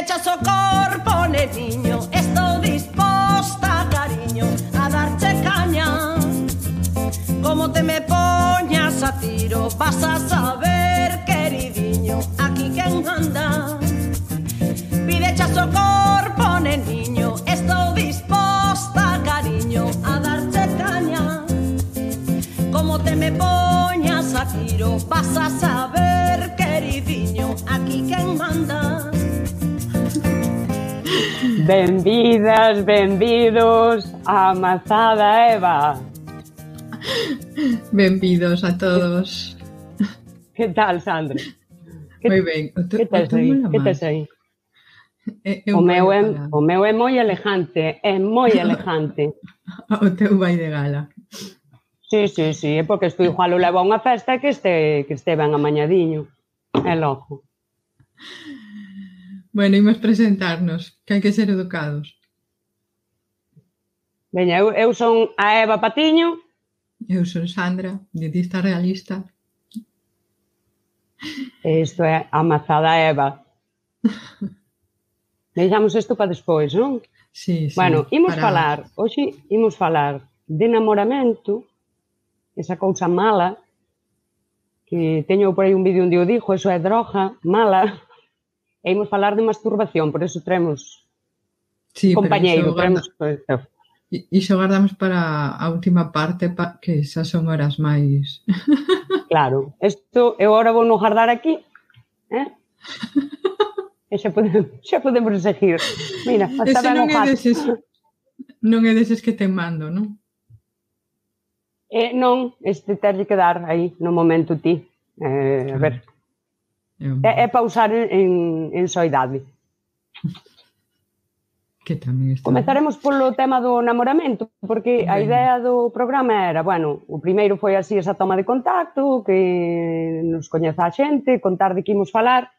Pidechas o corpo, neniño Estou disposta, cariño A darche caña. Como te me poñas a tiro Vas a saber, queridinho Aquí quen anda. Pidechas o corpo, neniño Estou disposta, cariño A darche caña. Como te me poñas a tiro Vas a saber, Benvidas, benvidos a Mazada Eva. Benvidos a todos. Que tal, Sandra? Que, moi ben. O que tes aí? Que tes aí? É, é o, meu é, eh, o meu é moi elegante, é moi elegante. o teu vai de gala. Sí, sí, sí, é porque estou igual o levo a unha festa que este que este ben amañadiño. É loco. Bueno, imos presentarnos, que hai que ser educados. Veña, eu, eu son a Eva Patiño. Eu son Sandra, dietista realista. Isto é amazada Eva. Deixamos isto para despois, non? Sí, sí, bueno, imos para... falar, hoxe imos falar de enamoramento, esa cousa mala, que teño por aí un vídeo onde eu dixo, eso é droga, mala, E imos falar de masturbación, por eso traemos sí, compañeiro, traemos... Guarda... Pois iso guardamos para a última parte, pa, que xa son horas máis. Claro, isto eu agora vou non guardar aquí, eh? E xa podemos, xa podemos seguir. Mira, hasta Ese non é deses, non é deses que te mando, non? Eh, non, este terlle que dar aí no momento ti. Eh, a ver, É, é para usar en, en, en soidade. Que tamén está... Comezaremos polo tema do namoramento, porque a idea do programa era, bueno, o primeiro foi así esa toma de contacto, que nos coñeza a xente, contar de que imos falar,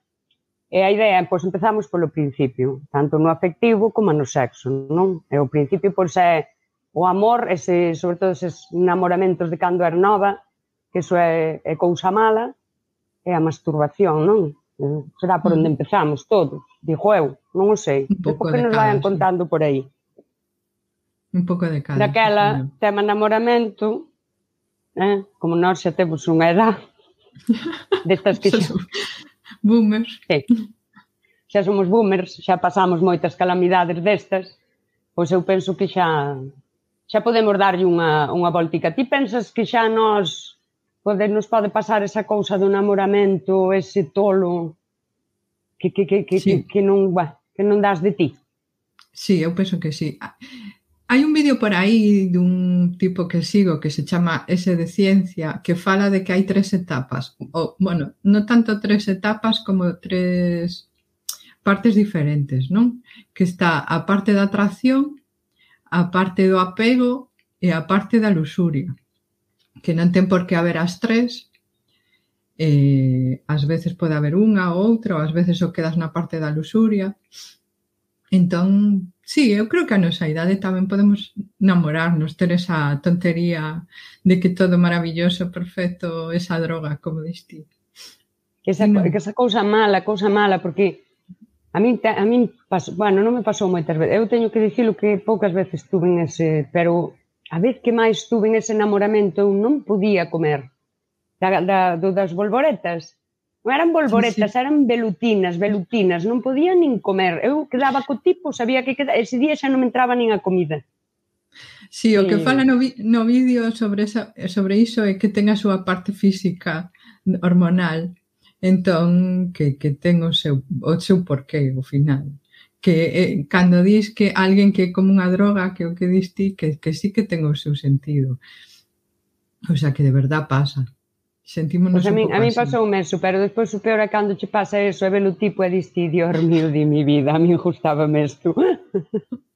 e a idea, pois empezamos polo principio, tanto no afectivo como no sexo, non? E o principio, pois, é o amor, ese, sobre todo eses namoramentos de cando era nova, que iso é, é cousa mala, é a masturbación, non? Eh, será por onde empezamos todos, digo eu, non o sei. Un pouco que nos vayan contando por aí. Un pouco de cada. Daquela, tema enamoramento, eh? como nós xa temos unha edad, destas que xa... boomers. Sí. Xa somos boomers, xa pasamos moitas calamidades destas, pois eu penso que xa xa podemos darlle unha, unha voltica. Ti pensas que xa nos pode, nos pode pasar esa cousa do namoramento, ese tolo que, que, que, que, sí. que, que non bah, que non das de ti. Sí, eu penso que sí. Hai un vídeo por aí dun tipo que sigo que se chama ese de ciencia que fala de que hai tres etapas ou, bueno, non tanto tres etapas como tres partes diferentes, non? Que está a parte da atracción, a parte do apego e a parte da luxuria que non ten por que haber as tres, eh, ás veces pode haber unha ou outra, ou ás veces o quedas na parte da lusuria. Entón, sí, eu creo que a nosa idade tamén podemos namorarnos, ter esa tontería de que todo maravilloso, perfecto, esa droga, como diste. Que esa, no. que esa cousa mala, cousa mala, porque a min, a min paso, bueno, non me pasou moitas veces. Eu teño que dicilo que poucas veces tuve ese, pero a vez que máis tuve ese enamoramento eu non podía comer da, da, do, das bolboretas. Non eran bolboretas, sí, sí. eran velutinas, velutinas, non podía nin comer. Eu quedaba co tipo, sabía que quedaba, ese día xa non me entraba nin a comida. Sí, o que eh. fala no, vi, no vídeo sobre, esa, sobre iso é que ten a súa parte física hormonal entón que, que ten o seu, o seu porqué ao final que eh, cando dis que alguén que é como unha droga, que o que dis ti, que, que sí que ten o seu sentido. O sea, que de verdad pasa. Sentímonos pues a, mí, a mí pasou meso, pero despois o peor é cando che pasa eso, é velo tipo e diste, Dios mío, de mi vida, a mí gustaba mesto.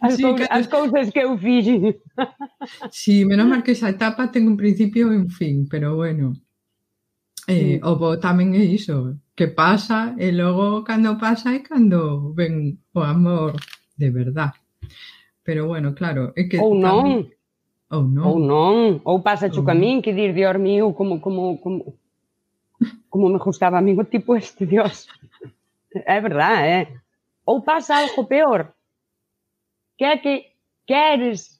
As, sí, cou, as cousas que eu fixen. Sí, menos mal que esa etapa ten un principio e un fin, pero bueno. Eh, sí. O bo tamén é iso, que pasa e logo cando pasa é cando ven o amor de verdad. Pero bueno, claro, é que... Oh, Ou non. Tamén... Ou oh, non. Ou non. Ou pasa o camín, que dir, dios mío, como, como, como, como me gustaba a mí o tipo este, dios. É verdad, ¿eh? é. Ou pasa algo peor. Que é que queres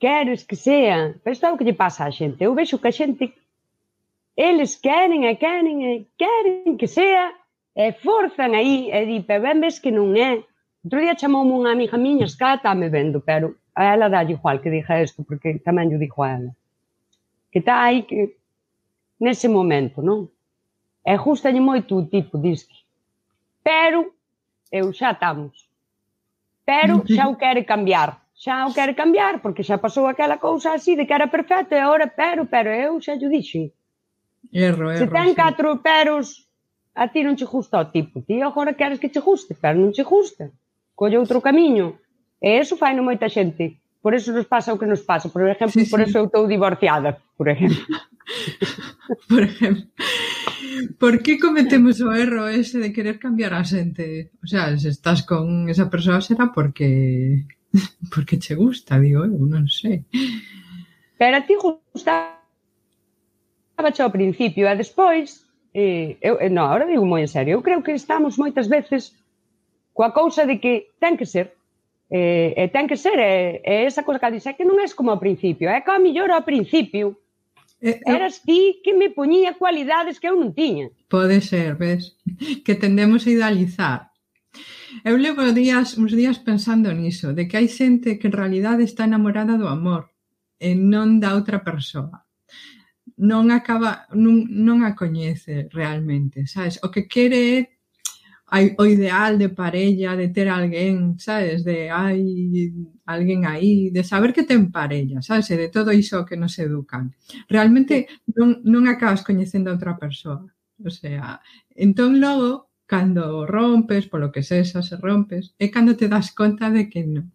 queres que sea. Pero isto é o que lle pasa á xente. Eu vexo que a xente eles queren e queren e queren que sea e forzan aí e di, pero ben ves que non é. Outro día chamoume unha amiga miña, escata, está me vendo, pero a ela dá igual que dixa isto, porque tamén lle dixo a ela. Que está aí que, nese momento, non? E gustalle moito o tipo, disque. Pero, eu xa estamos. Pero xa o quere cambiar xa o quero cambiar, porque xa pasou aquela cousa así de que era perfecto e agora, pero, pero eu xa lle dixen. Erro, erro. Se ten sí. catro peros, a ti non che gusta o tipo. Ti agora queres que che guste, pero non che gusta. Colle outro camiño. E eso fai no moita xente. Por eso nos pasa o que nos pasa. Por exemplo, sí, sí. por eso eu estou divorciada, por exemplo. por exemplo. Por que cometemos o erro ese de querer cambiar a xente? O sea, se estás con esa persoa será porque porque che gusta, digo eu, non sei. Pero a ti gusta Estaba ao principio e despois, eh, eu, no, ahora digo moi en serio, eu creo que estamos moitas veces coa cousa de que ten que ser, eh, e ten que ser, é, eh, eh, esa cousa que dixe que non é como ao principio, é eh, que a millor ao principio, eh, eras ti que me poñía cualidades que eu non tiña. Pode ser, ves, que tendemos a idealizar. Eu levo días, uns días pensando niso, de que hai xente que en realidade está enamorada do amor e non da outra persoa non acaba non, non a coñece realmente, sabes? O que quere é hai o ideal de parella, de ter alguén, sabes, de hai alguén aí, de saber que ten parella, sabes, e de todo iso que nos educan. Realmente non, non acabas coñecendo a outra persoa. O sea, entón logo, cando rompes, polo que sexa, se rompes, é cando te das conta de que non.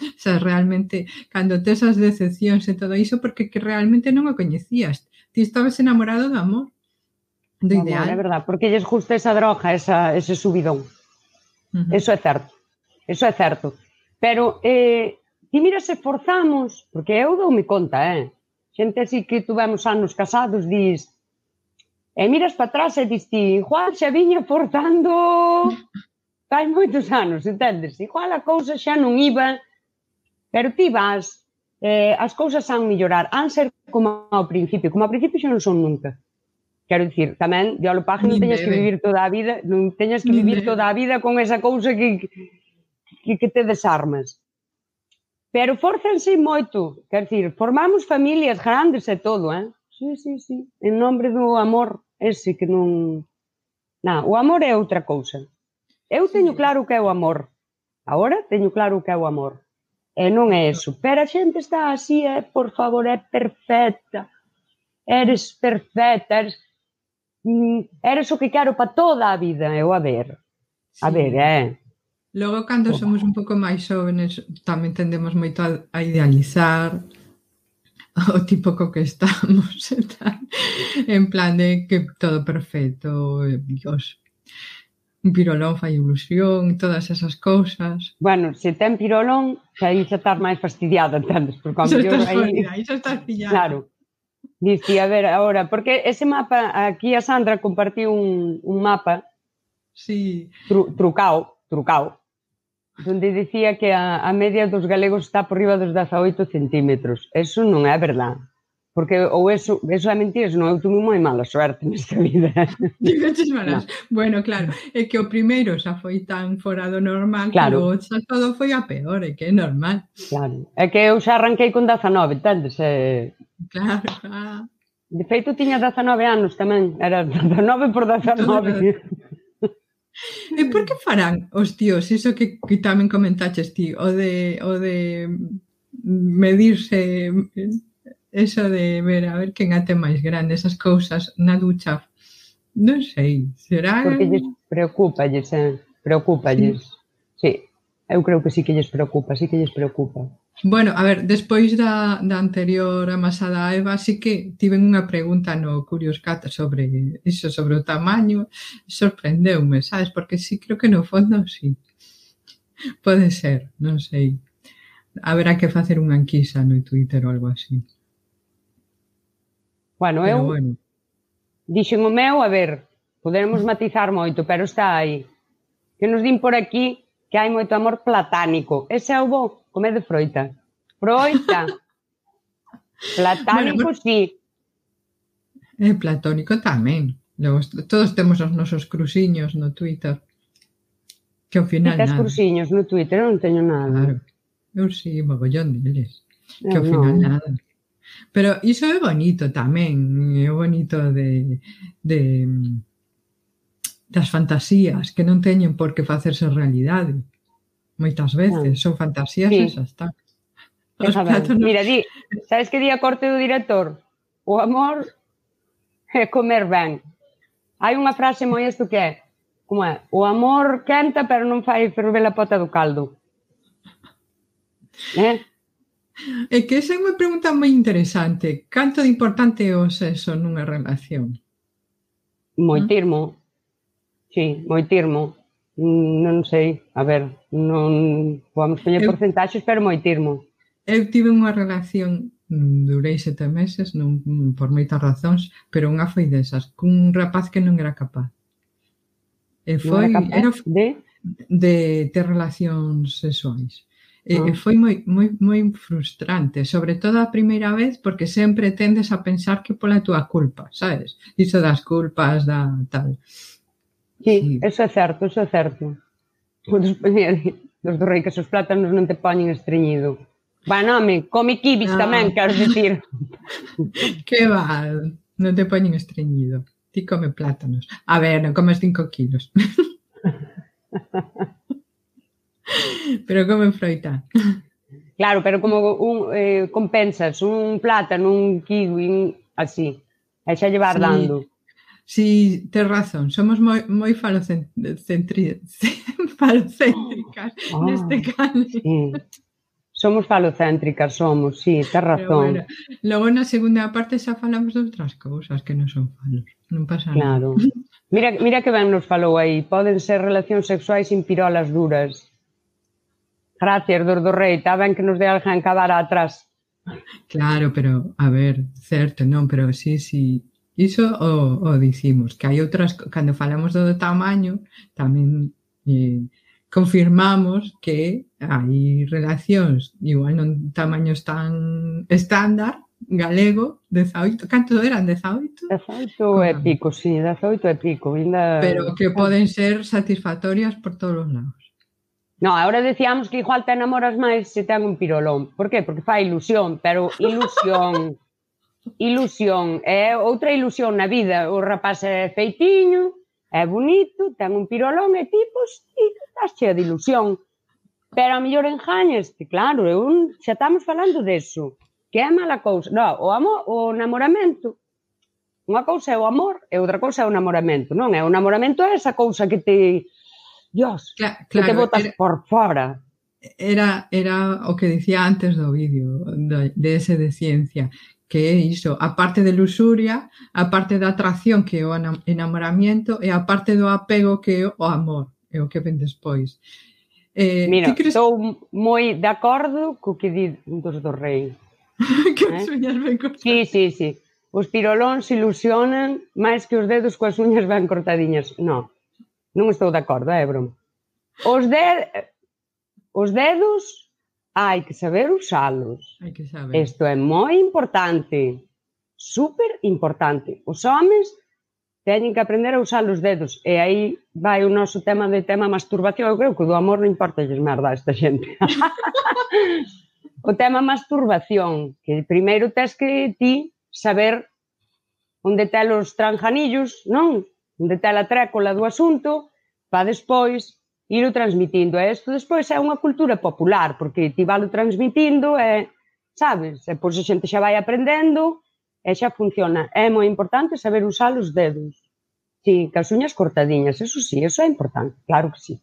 O sea, realmente, cando tes as decepcións e todo iso, porque que realmente non o coñecías ti estabas enamorado do amor, do ideal. Amor, é verdade, porque lles gusta esa droga, esa, ese subidón. Eso é certo, eso é certo. Pero, eh, ti mira se forzamos, porque eu doume conta, eh? Xente así que tuvemos anos casados, dis, e miras para atrás e dis ti, igual xa viña forzando fai moitos anos, entendes? Igual a cousa xa non iba, pero ti vas, eh, as cousas han mellorar, han ser como ao principio. Como ao principio xa non son nunca. Quero dicir, tamén de alopaje non teñas que vivir toda a vida, non teñas que vivir toda a vida con esa cousa que, que, que te desarmas. Pero forzanse moito, quer dicir, formamos familias grandes e todo, eh? Sí, sí, sí, en nombre do amor ese que non... Na, o amor é outra cousa. Eu teño claro que é o amor. Agora teño claro que é o amor. E non é eso. Pero a xente está así, é, por favor, é perfecta. Eres perfecta, eres, mm, eres o que quero para toda a vida. Eu, a ver, sí. a ver, é... Logo, cando somos un pouco máis xóvenes, tamén tendemos moito a, a idealizar o tipo co que estamos e tal. en plan de que todo perfecto, eh, Dios un pirolón fai ilusión, todas esas cousas. Bueno, se ten pirolón, xa aí xa estás máis fastidiada, entendes? Porque cando yo estás aí... aí xa estás pillada. Claro. Dixi, a ver, agora, porque ese mapa, aquí a Sandra compartiu un, un mapa sí. tru, trucao, trucao, donde dicía que a, a media dos galegos está por riba dos 18 centímetros. Eso non é verdade. Porque ou eso, eso é mentira, non eu tuve moi mala sorte nesta vida. Tiveches malas. No. Bueno, claro, é que o primeiro xa foi tan fora do normal claro. que o xa todo foi a peor, é que é normal. Claro, é que eu xa arranquei con 19, entendes? É... Claro, ah. De feito, tiña 19 anos tamén, era 19 por 19. E por que farán os tíos iso que, que tamén comentaches ti, o de, o de medirse eso de ver a ver quen ate máis grande esas cousas na ducha non sei, será porque lles preocupa lles, eh? preocupa lles sí. sí. eu creo que sí que lles preocupa sí que lles preocupa Bueno, a ver, despois da, da anterior amasada a Eva, sí que tiven unha pregunta no Curious Cat sobre iso, sobre o tamaño, sorprendeume, sabes? Porque sí, creo que no fondo sí. Pode ser, non sei. Haberá que facer unha enquisa no Twitter ou algo así. Bueno, pero eu bueno. dixen o meu, a ver, poderemos matizar moito, pero está aí. Que nos din por aquí que hai moito amor platánico. Ese é o bo, comer de froita. Froita. platánico, bueno, sí. E platónico tamén. Nos, todos temos os nosos cruxiños no Twitter. Que ao final Quitas nada. cruxiños no Twitter, eu non teño nada. Claro. Eu sí, mogollón deles. Que ao final no. nada. Pero iso é bonito tamén, é eh, bonito de, de mm, das fantasías, que non teñen por que facerse realidade. Moitas ah. veces, son fantasías sí. esas, está. Os platos non... Mira, di, sabes que di a corte do director? O amor é comer ben. Hai unha frase moi isto que é, como é, o amor quenta pero non fai ferver a pota do caldo. Eh? É que esa é unha pregunta moi interesante. Canto de importante é o sexo nunha relación? Moitirmo. Sí, moitirmo. Non sei, a ver, non vamos poñer porcentaxes, pero moitirmo. Eu tive unha relación mm, durei sete meses, non mm, por moitas razóns, pero unha foi desas, cun rapaz que non era capaz. E foi, era, capaz era de... de ter relacións sexuais. E, e mm. foi moi, moi, moi frustrante, sobre todo a primeira vez, porque sempre tendes a pensar que pola túa culpa, sabes? Iso das culpas, da tal. Sí, sí. eso é certo, eso é certo. Podes poñer dos do rei que os plátanos non te poñen estreñido. Baname, come kibis ah. tamén, quero dicir. que va, non te poñen estreñido. Ti come plátanos. A ver, non comes 5 kilos. pero comen froita. Claro, pero como un, eh, compensas un plátano, un kiwi, un, así, e xa llevar sí. dando. Sí, tes razón, somos moi, moi falocentri... falocéntricas oh, neste caso. Sí. Somos falocéntricas, somos, sí, tes razón. Pero bueno, logo na segunda parte xa falamos de outras cousas que non son falos, non pasa nada. Claro. Mira, mira que ben nos falou aí, poden ser relacións sexuais sin pirolas duras. Gracias, dos do rei, está ben que nos de arrancadar atrás. Claro, pero, a ver, certo, non, pero sí, sí, iso o, o dicimos, que hai outras, cando falamos do tamaño, tamén eh, confirmamos que hai relacións igual non tamaños tan estándar, galego, 18, canto eran, 18? 18 e pico, sí, 18 e pico. Ainda... Pero que poden ser satisfactorias por todos os lados. No, ahora decíamos que igual te enamoras máis se ten un pirolón. Por qué? Porque fai ilusión, pero ilusión, ilusión, é outra ilusión na vida. O rapaz é feitiño, é bonito, ten un pirolón e tipos e estás chea de ilusión. Pero a mellor enjañeste, claro, eu, xa estamos falando deso, que é mala cousa. No, o amor, o namoramento, unha cousa é o amor e outra cousa é o namoramento, non? É o namoramento é esa cousa que te Dios, claro, que te botas era, por fora. Era, era o que dicía antes do vídeo, de, de ese de ciencia, que é iso, a parte de luxuria, a parte da atracción que é o enamoramiento e a parte do apego que é o amor, é o que ven despois. Eh, Mira, crees... estou moi de acordo co que di dos do rei. que eh? uñas ben cortadas. Sí, sí, sí. Os pirolóns ilusionan máis que os dedos coas uñas ben cortadiñas. No, Non estou de acordo, é broma. Os, de... os dedos hai que saber usalos. Hai que saber. Isto é moi importante. Super importante. Os homens teñen que aprender a usar os dedos. E aí vai o noso tema de tema masturbación. Eu creo que do amor non importa lles merda a esta xente. o tema masturbación, que primeiro tens que ti saber onde te os tranjanillos, non? de tal atrécola do asunto para despois ir o transmitindo. E isto despois é unha cultura popular, porque ti valo transmitindo e, sabes, e pois a xente xa vai aprendendo e xa funciona. É moi importante saber usar os dedos. Si, as uñas cortadiñas, eso sí, eso é importante, claro que sí.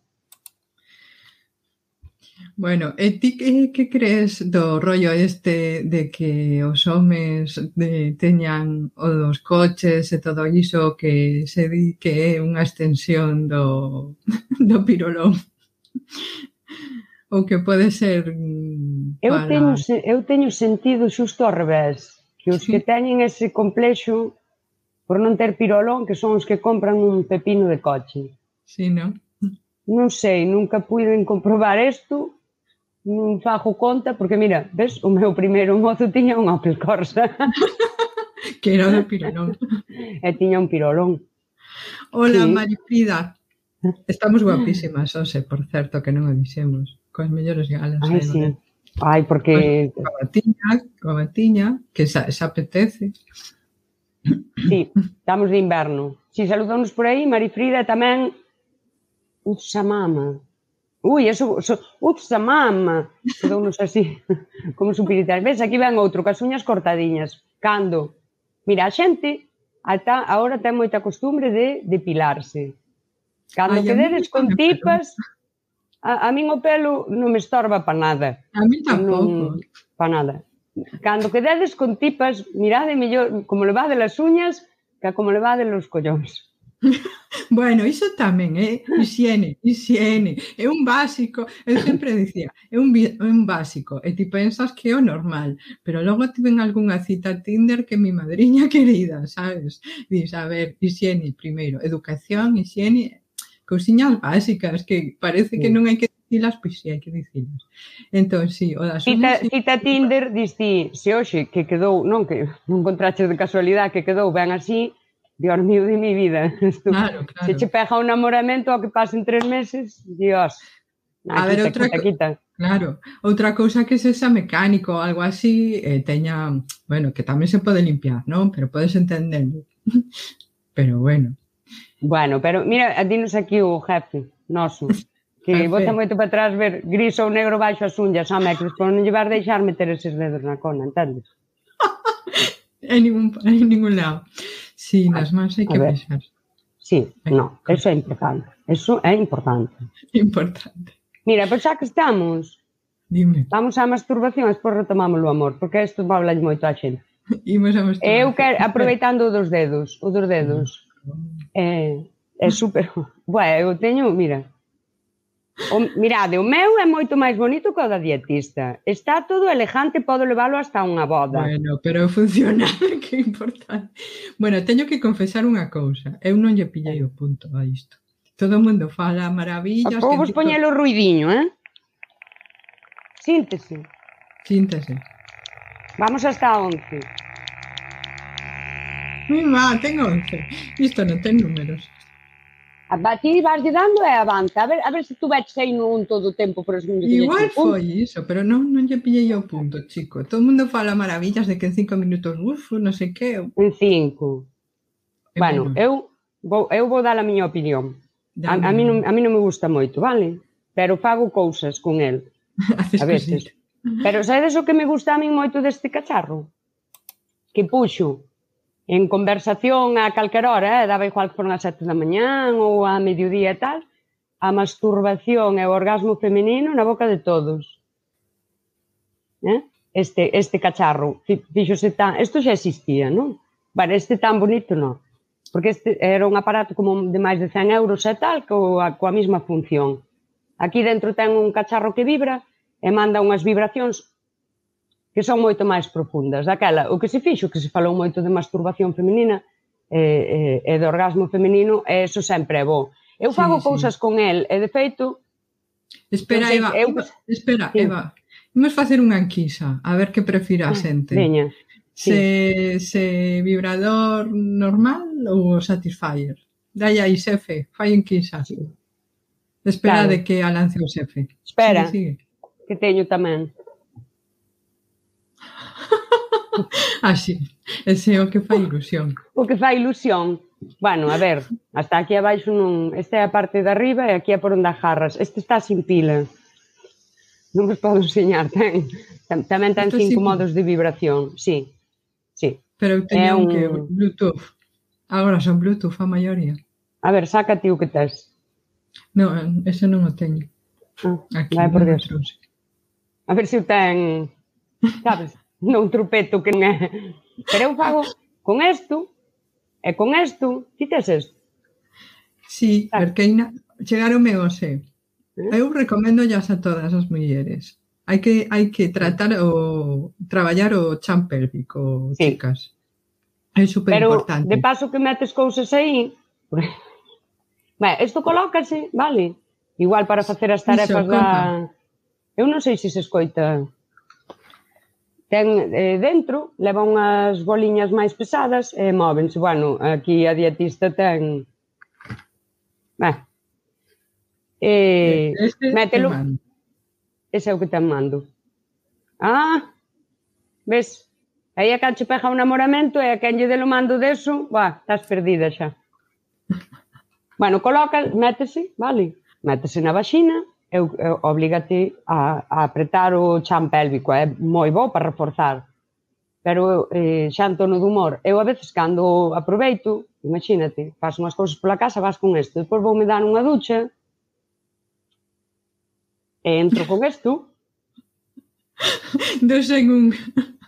Bueno, e ti que, que crees do rollo este de que os homes de, teñan o dos coches e todo iso que se di que é unha extensión do, do pirolón? Ou que pode ser mm, para... Eu teño, eu teño sentido xusto ao revés, que os sí. que teñen ese complexo por non ter pirolón, que son os que compran un pepino de coche. Sí, non? non sei, nunca puiden comprobar isto, non fago conta, porque mira, ves, o meu primeiro mozo tiña un Opel Corsa. que era de pirolón. e tiña un pirolón. Hola, sí. Marifrida. Estamos guapísimas, Ose, por certo, que non o dixemos. Coas mellores galas. Ai, sí. Ai, porque... Coa batiña, coa batiña, que xa, xa apetece. Sí, estamos de inverno. Si, saludamos por aí, Marifrida, tamén Utsamama. Ui, eso, so, Utsamama, quedounos así, como supiritas. Ves, aquí ven outro, cas uñas cortadiñas. Cando? Mira, a xente ata agora ten moita costumbre de depilarse. Cando Ai, quededes con tipas, a, a min o pelo non me estorba para nada. A min tampouco. Para nada. Cando quededes con tipas, mirade mellor como levade as uñas que como levade os collóns. bueno, iso tamén é eh? Ah. higiene, higiene, é un básico, eu ah. sempre dicía, é un, é un básico, e ti pensas que é o normal, pero logo tiven algunha cita Tinder que mi madriña querida, sabes? Dis, a ver, higiene primeiro, educación, higiene, cousiñas básicas que parece sí. que non hai que dicilas, pois si sí, hai que dicilas. Entón, si, sí, o das cita, unas... cita Tinder, dis ti, se hoxe que quedou, non que non contraches de casualidade que quedou ben así, Dios mío de mi vida. Claro, claro. Se che pega un namoramento ao que pasen tres meses, Dios. Aquí, a ver, outra, quita, quita. Claro, outra cousa que se xa mecánico ou algo así, eh, teña, bueno, que tamén se pode limpiar, non? Pero podes entenderlo. pero bueno. Bueno, pero mira, dinos aquí o jefe noso, que bota moito para atrás ver gris ou negro baixo as unhas, home, que por non llevar deixar meter eses dedos na cona, entendes? en ningún, en ningún lado. Sí, nas mans hai que baixar. Sí, no, eso é importante. Eso é importante. Importante. Mira, pois xa que estamos, Dime. vamos á masturbación, despois retomamos o amor, porque isto va hablar moito a xente. Imos a masturbación. Eu quero, aproveitando o dos dedos, o dos dedos, mm. eh, é, é super... Bueno, eu teño, mira, O, mirade, o meu é moito máis bonito que o da dietista. Está todo elegante, podo leválo hasta unha boda. Bueno, pero funciona, que importante. Bueno, teño que confesar unha cousa. Eu non lle pillei o punto a isto. Todo o mundo fala maravillas. Vou vos poñelo o ruidiño, eh? Síntese. Síntese. Vamos hasta 11. Mi má, ten 11. Isto non ten números. A ti vas lle dando e avanza. A ver, a ver se tú veches aí un todo o tempo, pero se non Igual foi iso, pero non, non lle pillei ao punto, chico. Todo o mundo fala maravillas de que en cinco minutos, uf, non sei que. En cinco. É bueno, bueno, eu vou, eu vou dar a miña opinión. A, a, mí non, a mí non me gusta moito, vale? Pero fago cousas con el. a veces. Pero sabes o que me gusta a mí moito deste cacharro? Que puxo en conversación a calquera hora, eh, daba igual que foron as sete da mañán ou a mediodía e tal, a masturbación e o orgasmo femenino na boca de todos. Eh? Este, este cacharro, fíxose tan... Isto xa existía, non? Vale, este tan bonito non. Porque este era un aparato como de máis de 100 euros e tal, coa, coa mesma función. Aquí dentro ten un cacharro que vibra e manda unhas vibracións que son moito máis profundas. Daquela, o que se fixo, que se falou moito de masturbación femenina e, e, e de orgasmo femenino, e eso sempre é bo. Eu fago sí, cousas sí. con el, e de feito... Espera, sei, Eva, eu... espera, sí. Eva. Imos facer unha enquisa, a ver que prefira a ah, xente. Veña. Sí. Se, se vibrador normal ou satisfier? Dai aí, xefe, fai enquisa. Sí. Espera claro. de que a lance o xefe. Espera, sigue, sigue. que teño tamén. Ah, Así, ese é o que fai ilusión. O que fai ilusión. Bueno, a ver, hasta aquí abaixo non... Esta é a parte de arriba e aquí é por onde jarras. Este está sin pila. Non vos podo enseñar, ten. Tamén ten cinco sin... modos de vibración, sí. Sí. Pero eu teño un... que Bluetooth. Agora son Bluetooth a maioría. A ver, sácate o que tes. Non, ese non o teño. Ah, Aquí, vai por Dios. A ver se o ten, sabes? non trupeto que non é. Pero eu fago con isto, e con isto, quitas isto. Sí, ah. Arqueina, chegaronme hoxe. ¿Eh? Eu recomendo a todas as mulleres. Hai que hai que tratar o traballar o chan pélvico, sí. chicas. É super importante. Pero de paso que metes cousas aí, Ben, isto colócase, vale? Igual para facer as tarefas Iso, da... Eu non sei se se escoita ten eh, dentro, leva unhas boliñas máis pesadas e móvense. Bueno, aquí a dietista ten... Ben. Eh, este mételo. Ese é o que te mando. Ah, ves? Aí a canche pega un namoramento e a quen lle delo mando deso, va, estás perdida xa. Bueno, coloca, métese, vale? Métese na vaxina, eu, eu oblígate a, a apretar o chan pélvico, é moi bo para reforzar. Pero eh, xa en tono de humor, eu a veces cando aproveito, imagínate, faço unhas cousas pola casa, vas con isto, depois vou me dar unha ducha, e entro con isto. Dos en un.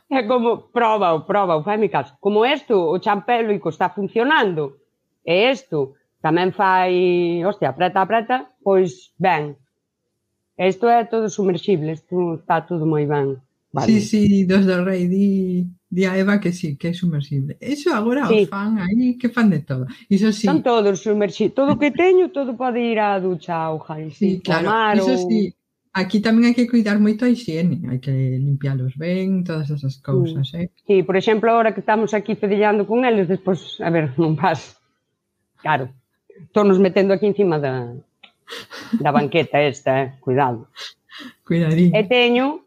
É como, proba, proba, fai mi caso. Como isto, o chan pélvico está funcionando, e isto tamén fai, hostia, apreta, apreta, pois ben, Isto é todo sumerxible, isto está todo moi ben. Vale. Sí, sí, dos do rei, di, di a Eva que sí, que é sumersible. Eso agora sí. o fan aí, que fan de todo. Iso sí. Son todos sumerxibles. Todo o que teño, todo pode ir á ducha ao jai. Sí, sí claro. Tomar, Iso ou... sí, aquí tamén hai que cuidar moito a higiene, hai que limpiálos ben, todas esas mm. cousas, sí. eh? Sí, por exemplo, agora que estamos aquí pedillando con eles, despois, a ver, non vas. Claro, todos nos metendo aquí encima da, Da banqueta esta, eh? Cuidado. Cuidadín. E teño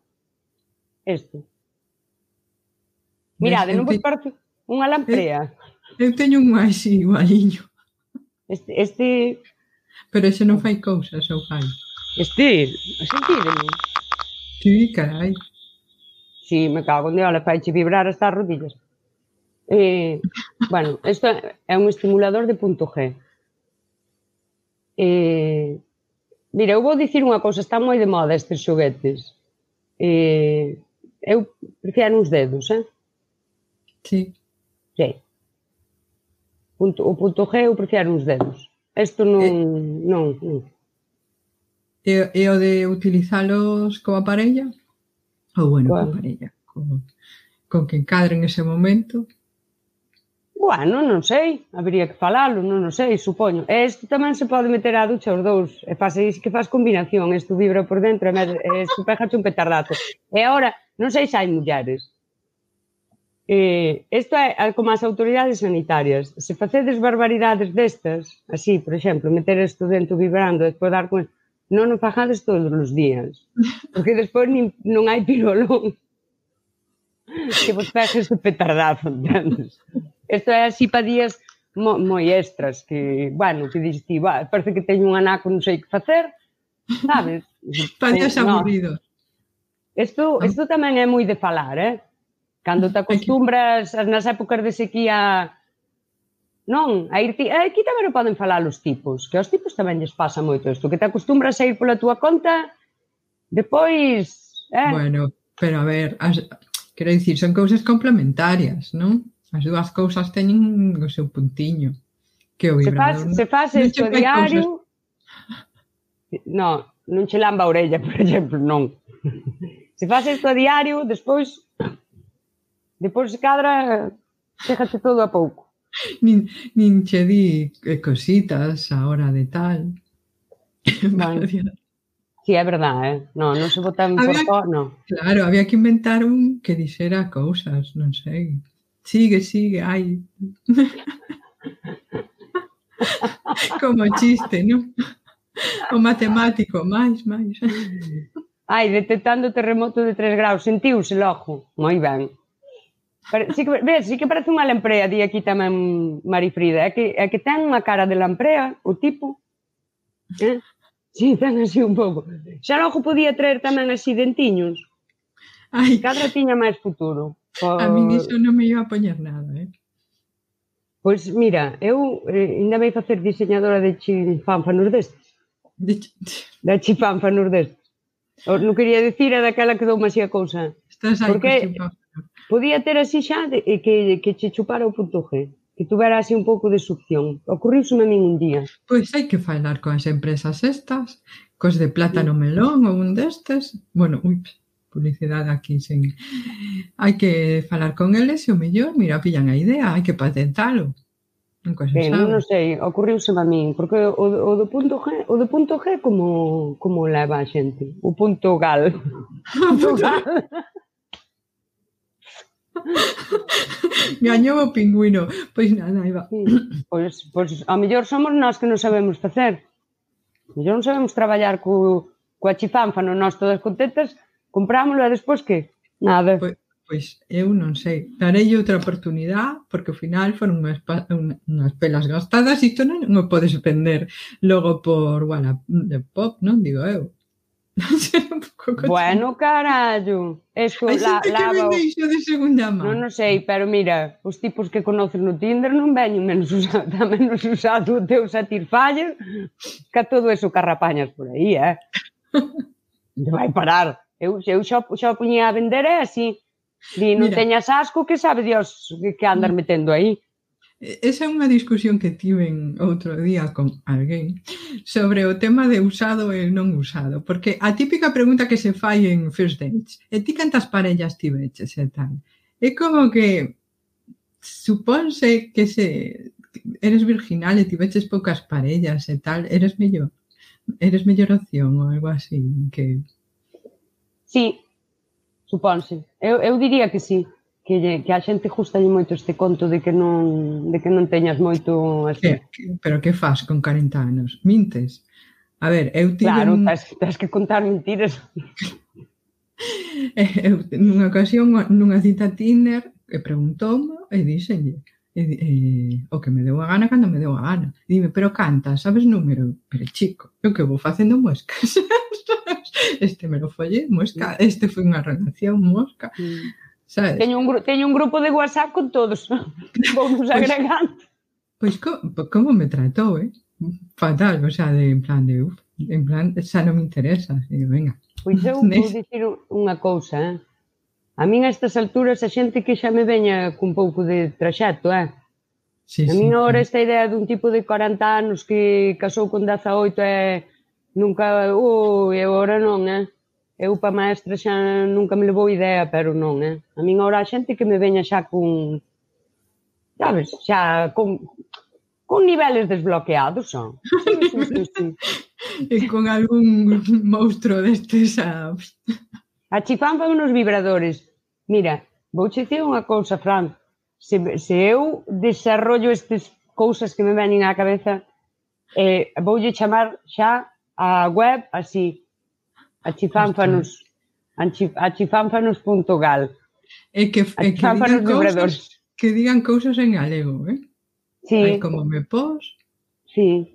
este. Mirade, non vos parece unha lamprea? Eu, teño un máis igualiño. Este, este... Pero ese non fai cousas, ou fai? Este, sentídelo. Sí, carai. Sí, me cago en Dios, faiche vibrar hasta as rodillas. Eh, bueno, isto é un estimulador de punto G. Eh, mira, eu vou dicir unha cousa, está moi de moda estes xoguetes. Eh, eu prefiero uns dedos, eh? Sí. Sí. Punto, o punto G eu prefiero uns dedos. Isto non, eh, non, non. E, e o de utilizalos coa parella? Ou bueno, bueno. coa parella, con, con que encadre en ese momento. Bueno, non sei, habría que falalo, non o sei, supoño. E isto tamén se pode meter á ducha os dous, e fase que faz combinación, isto vibra por dentro, e, e supéjate un petardazo. E agora, non sei se hai mulleres. Eh, isto é como as autoridades sanitarias. Se facedes barbaridades destas, así, por exemplo, meter isto dentro vibrando, despois dar con... Non o fajades todos os días, porque despois nin, non hai pirolón que vos pejes de petardazo, entendes? Estas así para días mo, moi extras que, bueno, que dis ti, parece que teño un anaco, non sei que facer, sabes? para días eh, aburridos. Isto, isto ah. tamén é moi de falar, eh? Cando te acostumbras nas épocas de sequía non, a irte, eh, aquí tamén o poden falar os tipos, que aos tipos tamén lles pasa moito isto, que te acostumbras a ir pola túa conta, depois, eh? Bueno, pero a ver, as, quero dicir, son cousas complementarias, non? As dúas cousas teñen o seu puntiño. Que o vibrador... Se faz, se faz isto diario... Non, non che lamba a orella, por exemplo, non. Se faz isto a diario, despois... Depois se cadra, chégate todo a pouco. Nin, nin che di eh, cositas a hora de tal. Bueno. Sí, é verdade, eh? No, non se botan había, por no. Claro, había que inventar un que dixera cousas, non sei. Sigue, sigue, ay. Como chiste, non? O matemático, máis, máis. Ai, detectando terremoto de 3 graus, sentiuse logo. Moi ben. Pero, sí que, ves, sí que parece unha lamprea, di aquí tamén Marifrida. É que, é que ten unha cara de lamprea, o tipo. Eh? Sí, ten así un pouco. Xa logo podía traer tamén así dentiños. Ai. Cadra tiña máis futuro. Por... A min iso non me iba a poñer nada, eh? Pois mira, eu eh, ainda me facer diseñadora de chinfanfanos destes. De ch... Da chinfanfanos destes. Non quería dicir a daquela que dou masía cousa. Estás aí Porque podía ter así xa de, eh, que, que che chupara o punto G que tuvera así un pouco de succión. Ocorriuse a min un día. Pois hai que falar coas empresas estas, cos de plátano melón ou un destes. Bueno, ui, publicidade aquí sen... Hai que falar con eles e o mellor, mira, pillan a idea, hai que patentalo. Nunca se eh, ben, sabe. non sei, ocurriuse a min, porque o, o do punto G, o do punto G como como leva a xente, o punto gal. O punto gal. Gañou o pingüino. Pois nada, Iba. Sí. Pois, pois a mellor somos nós que non sabemos facer. A mellor non sabemos traballar co, coa chifanfa, non nós todas contentas, Comprámolo e despois que? Nada. Pois, pois eu non sei. Darei outra oportunidade porque ao final foron unhas, unhas pelas gastadas e isto non me podes vender logo por Wallapop, non digo eu. bueno, carallo. Eso, Hai la, xente lava... que vende iso de segunda mano. Non, non sei, pero mira, os tipos que conoces no Tinder non veñen menos usado, menos usado o teu Satisfyer que todo eso que arrapañas por aí, eh? Te vai parar. Eu, eu xa o puñía a vender é así. Di, non Mira, teñas asco que sabe Dios que andar mm. metendo aí. Esa é unha discusión que tiven outro día con alguén sobre o tema de usado e non usado, porque a típica pregunta que se fai en First Dates, e ti cantas parellas tiveches e tal? É como que supónse que se eres virginal e tiveches poucas parellas e tal, eres mellor eres mellor opción ou algo así que Sí, supónse. Eu, eu diría que sí, que, lle, que a xente gustalle moito este conto de que non, de que non teñas moito... Así. Eh, que, pero que faz con 40 anos? Mintes? A ver, eu tive... Claro, un... tens, tens que contar mentiras. Eh, eu, nunha ocasión, nunha cita Tinder, e preguntou e dixenlle E, e, o que me deu a gana cando me deu a gana. E dime, pero canta, sabes número? Pero chico, eu que vou facendo moscas. este me lo folle mosca, este foi unha relación mosca. Mm. Sabes? Teño un, teño un grupo de WhatsApp con todos. Vamos pois agregando. Pois pues, como me tratou, eh? Fatal, o sea, de, en plan de, uf, en plan, xa non me interesa. E digo, venga. Pois eu vou dicir unha cousa, eh? A min a estas alturas a xente que xa me veña cun pouco de traxecto, eh? Sí, a min sí, agora sí. esta idea dun tipo de 40 anos que casou con 18 é nunca, ui, eu agora non, eh? Eu pa maestra xa nunca me levou idea, pero non, eh? A min agora a xente que me veña xa cun, sabes, xa con, con niveles desbloqueados son. Sí, sí, sí, sí. e con algún monstruo destes a... Achifaban nos vibradores. Mira, vouche dicir unha cousa, Fran. Se, se eu desarrollo estas cousas que me venen á cabeza, eh, voulle chamar xa a web así, a chifanfanos, a achifánfanos.gal. É que, é que digan cousas, que digan cousas en galego, eh? Sí. Ai, como me pos. Sí.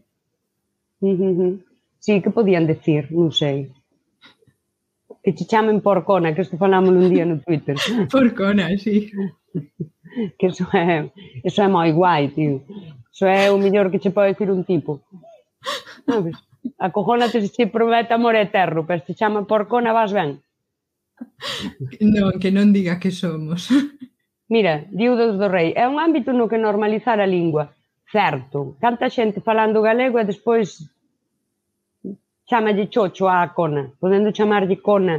Uh -huh. Sí, que podían decir, non sei que te chamen porcona, que isto falamos un día no Twitter. porcona, sí. Que iso é, eh, iso é eh, moi guai, tío. Iso é eh, o mellor que che pode dicir un tipo. Sabes? Acojónate se che promete amor eterno, pero se chama porcona vas ben. Non, que non diga que somos. Mira, Diudos do Rei, é un ámbito no que normalizar a lingua. Certo, canta xente falando galego e despois chamalle chocho á cona, podendo chamarlle cona,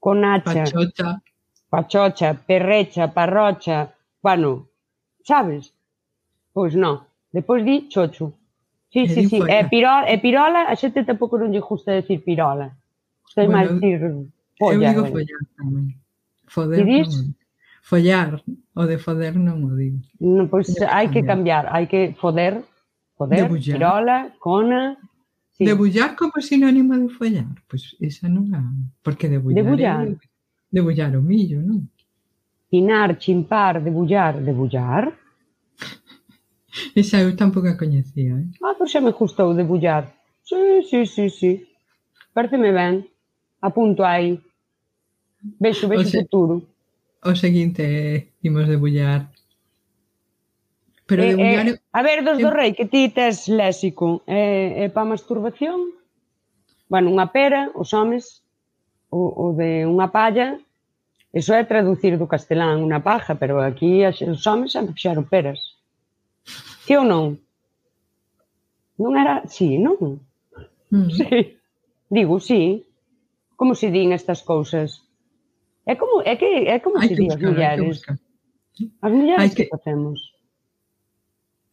conacha, pachocha, pachocha perrecha, parrocha, bueno, sabes? Pois non, depois di chocho. Sí, sí, sí, e eh. pirola, e pirola, a xente tampouco non lle gusta decir pirola. Sei bueno, máis dicir folla. Eu digo bueno. follar tamén. Foder Didis? non. Follar, o de foder non o digo. No, pois pues, hai que cambiar, hai que foder, foder, Debullar. pirola, cona, Sí. Debullar como sinónimo de follar? Pois esa non a... Porque debullar... Debullar. É, debullar o millo, non? Pinar, chimpar, debullar, debullar. Esa eu tampouco a coñecía, eh? Ah, pois xa me gustou debullar. Sí, sí, sí, sí. Pareceme ben. Apunto aí. Vexo, vexo o se... futuro. O seguinte, imos debullar Pero eh, de eh, buñar... eh, a ver, dos do rei, que ti tes léxico, é eh, eh, pa masturbación, bueno, unha pera, os homes, o, o de unha palla, eso é traducir do castelán unha paja, pero aquí os homes xa fixaron peras. Si ou non? Non era... Si, sí, non? Mm. Sí. Digo, sí. Como se din estas cousas? É como, é que, é como Hai se di as mulleres. As mulleres Hai que, que facemos.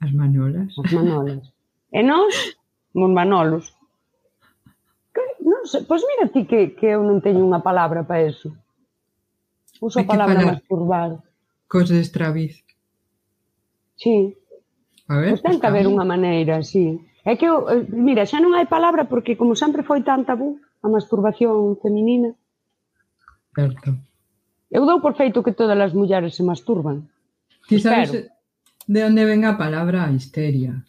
As manolas. As manolas. E nós, mon manolos. Que, non sei, pois mira ti que, que eu non teño unha palabra para eso. Uso a palabra masturbar. Cos de estraviz. Sí. A ver, pois ten que haber unha maneira, sí. É que, eu, eh, mira, xa non hai palabra porque como sempre foi tan tabú a masturbación feminina. Certo. Eu dou por feito que todas as mulleres se masturban. Ti sabes, Espero de onde ven a palabra histeria.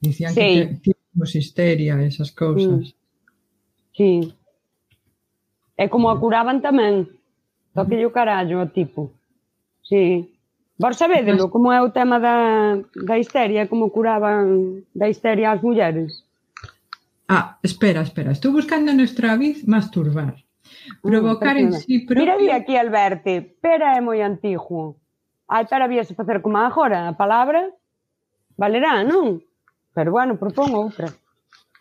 Dicían sí. que temos histeria, esas cousas. Sí. É como a curaban tamén. Toque o carallo o tipo. Sí. Vos sabédelo, como é o tema da, da histeria, como curaban da histeria as mulleres? Ah, espera, espera. Estou buscando no Estraviz masturbar. Ah, Provocar uh, en sí propio... Mira aquí, Alberti, pera é moi antigo. Ai, pero habíase facer como agora, a palabra valerá, non? Pero bueno, propón outra.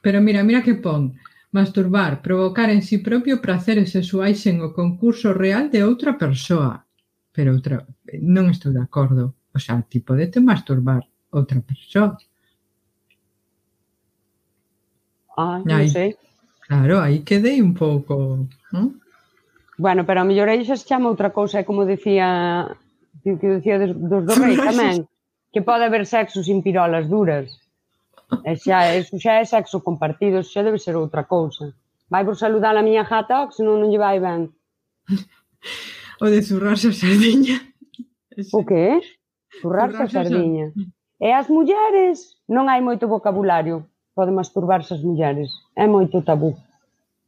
Pero mira, mira que pon. Masturbar, provocar en si sí propio praceres sexuais sen o concurso real de outra persoa. Pero outra, non estou de acordo. O sea, ti podete masturbar outra persoa. Ah, non aí, sei. Claro, aí quedei un pouco, non? Bueno, pero a mellor aí xa se chama outra cousa, é como dicía o que dicía dos, dos do rei tamén, que pode haber sexo sin pirolas duras. E xa, eso xa é sexo compartido, xa debe ser outra cousa. Vai por saludar a miña jata, oh, que senón non lle vai ben. O de zurrarse a sardiña. O que? Zurrarse a sardiña. E as mulleres non hai moito vocabulario. Pode masturbarse as mulleres. É moito tabú.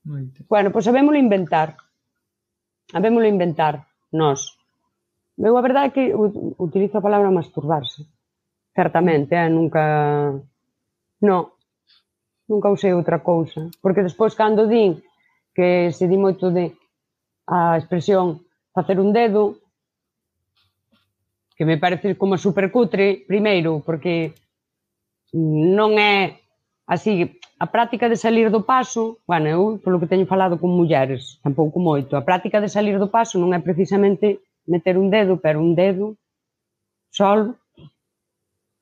Moito. Bueno, pois sabémolo inventar. Sabémolo inventar, nós. Eu a verdade é que utilizo a palabra masturbarse. Certamente, eh? nunca... No, nunca usei outra cousa. Porque despois cando din que se di moito de a expresión facer un dedo, que me parece como supercutre, primeiro, porque non é así, a práctica de salir do paso, bueno, eu polo que teño falado con mulleres, tampouco moito, a práctica de salir do paso non é precisamente meter un dedo, pero un dedo solo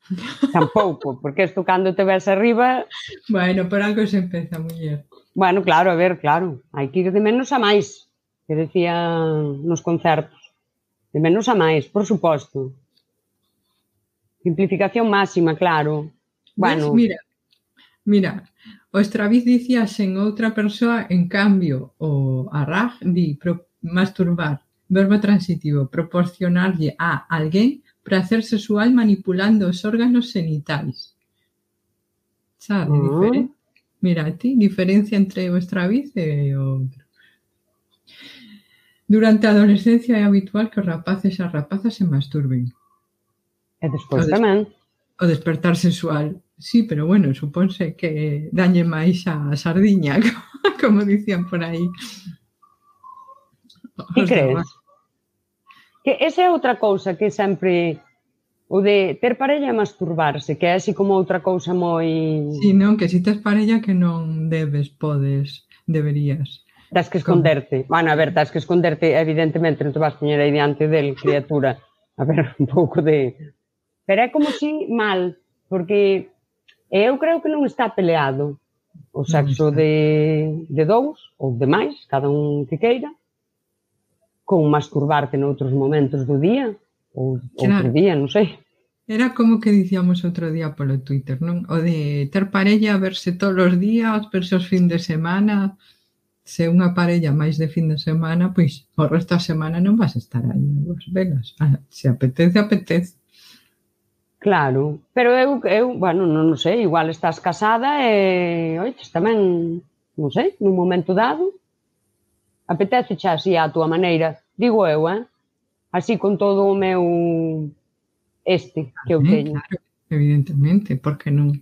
Tampouco, porque isto cando te ves arriba... Bueno, por algo se empeza, muller. Bueno, claro, a ver, claro, hai que ir de menos a máis, que decía nos concertos. De menos a máis, por suposto. Simplificación máxima, claro. Bueno, pues mira, mira, o Straviz dicía sen outra persoa, en cambio, o Arrag di pro, masturbar Verbo transitivo: proporcionarlle a alguén prazer sexual manipulando os órganos genitais. Sabe, uh -huh. Mm. diferente. Mira, ti, diferencia entre o estraviz e o outro. Durante a adolescencia é habitual que os rapaces e as rapazas se masturben. E despois o tamén. O despertar sexual. Sí, pero bueno, supónse que dañe máis a sardiña, como dicían por aí. Os crees? Demás. Que esa é outra cousa que sempre o de ter parella e masturbarse, que é así como outra cousa moi... Si, sí, non, que si tes parella que non debes, podes, deberías. Das que esconderte. Como? Bueno, a ver, das que esconderte, evidentemente, non te vas poñer aí diante del, criatura. A ver, un pouco de... Pero é como si mal, porque eu creo que non está peleado o sexo de, de dous ou de máis, cada un que queira, con masturbarte noutros momentos do día ou claro. día, non sei. Era como que dicíamos outro día polo Twitter, non? O de ter parella, verse todos os días, verse os fin de semana. Se unha parella máis de fin de semana, pois o resto da semana non vas a estar aí nas velas. Ah, se apetece, apetece. Claro, pero eu, eu bueno, non, non sei, igual estás casada e, oi, tamén, non sei, nun momento dado, apetece xa así a túa maneira Digo eu, eh? Así con todo o meu este que eu teño. Claro, evidentemente, porque non?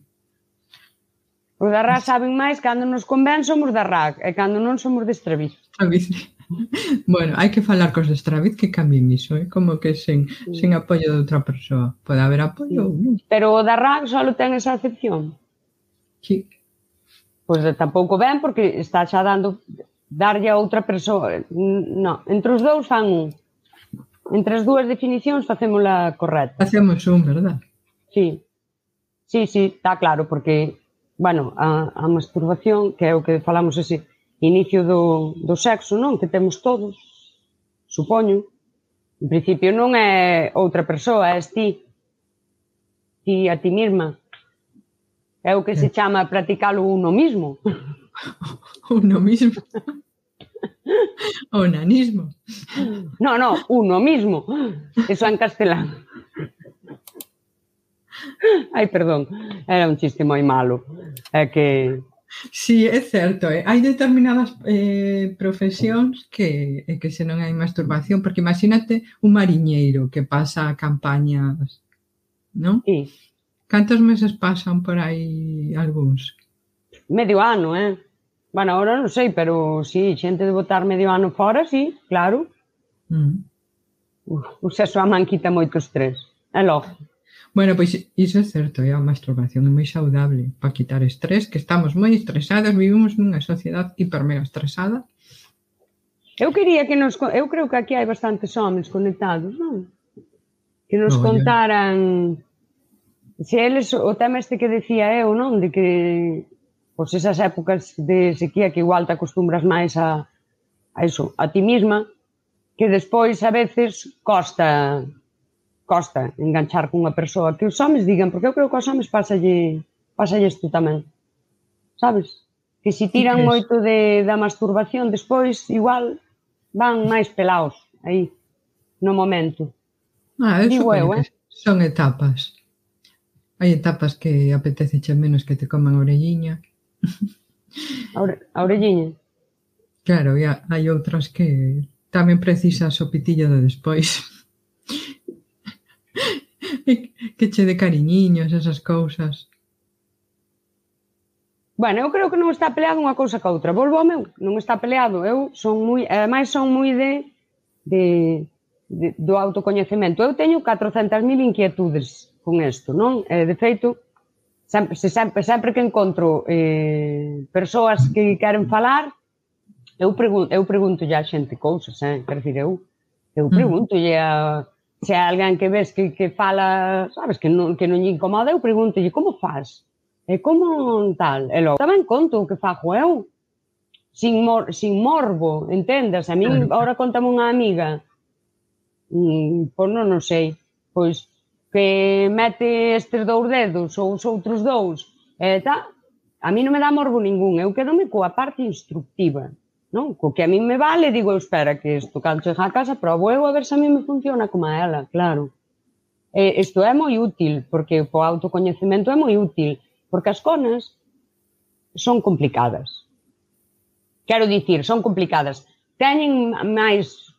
Os da RAC saben máis cando nos convén somos da RAC e cando non somos de Estraviz. bueno, hai que falar cos de Estraviz que cambien iso, eh? como que sen, sí. sen apoio de outra persoa. Pode haber apoio sí. ou non. Pero o da RAC só ten esa acepción. Sí. Pois pues, tampouco ben porque está xa dando darlle a outra persoa. No, entre os dous fan un. Entre as dúas definicións facémola correcta. Facemos un, verdad? Sí. Sí, sí, está claro, porque, bueno, a, a masturbación, que é o que falamos ese inicio do, do sexo, non? Que temos todos, supoño. En principio non é outra persoa, é ti. Ti a ti mesma. É o que se chama practicalo uno mismo. uno mismo. O nanismo. No, no, uno mismo. Eso en castelán. Ai, perdón, era un chiste moi malo. É que... Sí, é certo. Eh? Hai determinadas eh, profesións que, eh, que se non hai masturbación, porque imagínate un mariñeiro que pasa campañas, non? Sí. Cantos meses pasan por aí algúns? Medio ano, eh? Bueno, ahora non sei, pero si, sí, xente de botar medio ano fora, si, sí, claro. Mm. Uf, o sexo a man quita moito estrés. É logo. Bueno, pois iso é certo, é a masturbación é moi saudable para quitar estrés, que estamos moi estresadas, vivimos nunha sociedade hiper mega estresada. Eu quería que nos eu creo que aquí hai bastantes homens conectados, non? Que nos no, contaran se eles o tema este que decía eu, non, de que pois esas épocas de sequía que igual te acostumbras máis a, a iso, a ti misma, que despois a veces costa costa enganchar cunha persoa que os homens digan, porque eu creo que aos homens pasalle, pasalle isto tamén. Sabes? Que se tiran moito de, da masturbación, despois igual van máis pelaos aí, no momento. Ah, eso Digo eu, eh? Son etapas. Hai etapas que apetece che menos que te coman orelliña, A orelliña. Claro, e hai outras que tamén precisas o pitillo de despois. que che de cariñiños, esas cousas. Bueno, eu creo que non está peleado unha cousa ca outra. Volvo ao meu, non está peleado. Eu son moi, ademais son moi de, de, de do autocoñecemento. Eu teño 400.000 inquietudes con isto, non? Eh, De feito, sempre, se sempre, sempre que encontro eh, persoas que queren falar, eu pregunto, eu pregunto a xente cousas, eh? quer dizer, eu, eu mm. pregunto a, se hai alguén que ves que, que fala, sabes, que non, que non lle incomoda, eu pregunto como faz? E como tal? E logo, tamén conto o que fajo eu, sin, mor, sin morbo, entendas? A mí, ahora contame unha amiga, mm, pois non, non sei, pois que mete estes dous dedos ou os outros dous, e tal, a mí non me dá morbo ningún, eu quedome coa parte instructiva, non? Co que a mí me vale, digo, eu espera que isto cando chega a casa, probo eu a ver se a mí me funciona como a ela, claro. E isto é moi útil, porque o autocoñecemento é moi útil, porque as conas son complicadas. Quero dicir, son complicadas. Teñen máis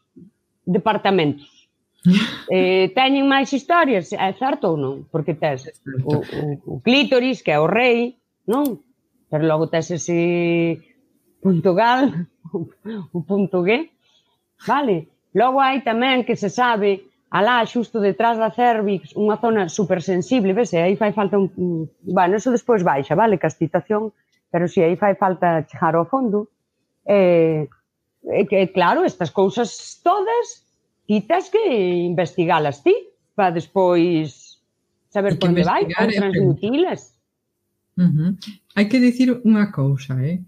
departamentos eh, teñen máis historias, é certo ou non? Porque tes o, o, o clítoris, que é o rei, non? Pero logo tes ese punto gal, o punto G, vale? Logo hai tamén que se sabe alá xusto detrás da cervix, unha zona supersensible, ves, e aí fai falta un... Bueno, eso despois baixa, vale, castitación, pero si aí fai falta chegar ao fondo. Eh, e, eh, que, claro, estas cousas todas ti tens que investigalas ti para despois saber por onde vai, para transmitilas. Uh -huh. Hai que dicir unha cousa, eh?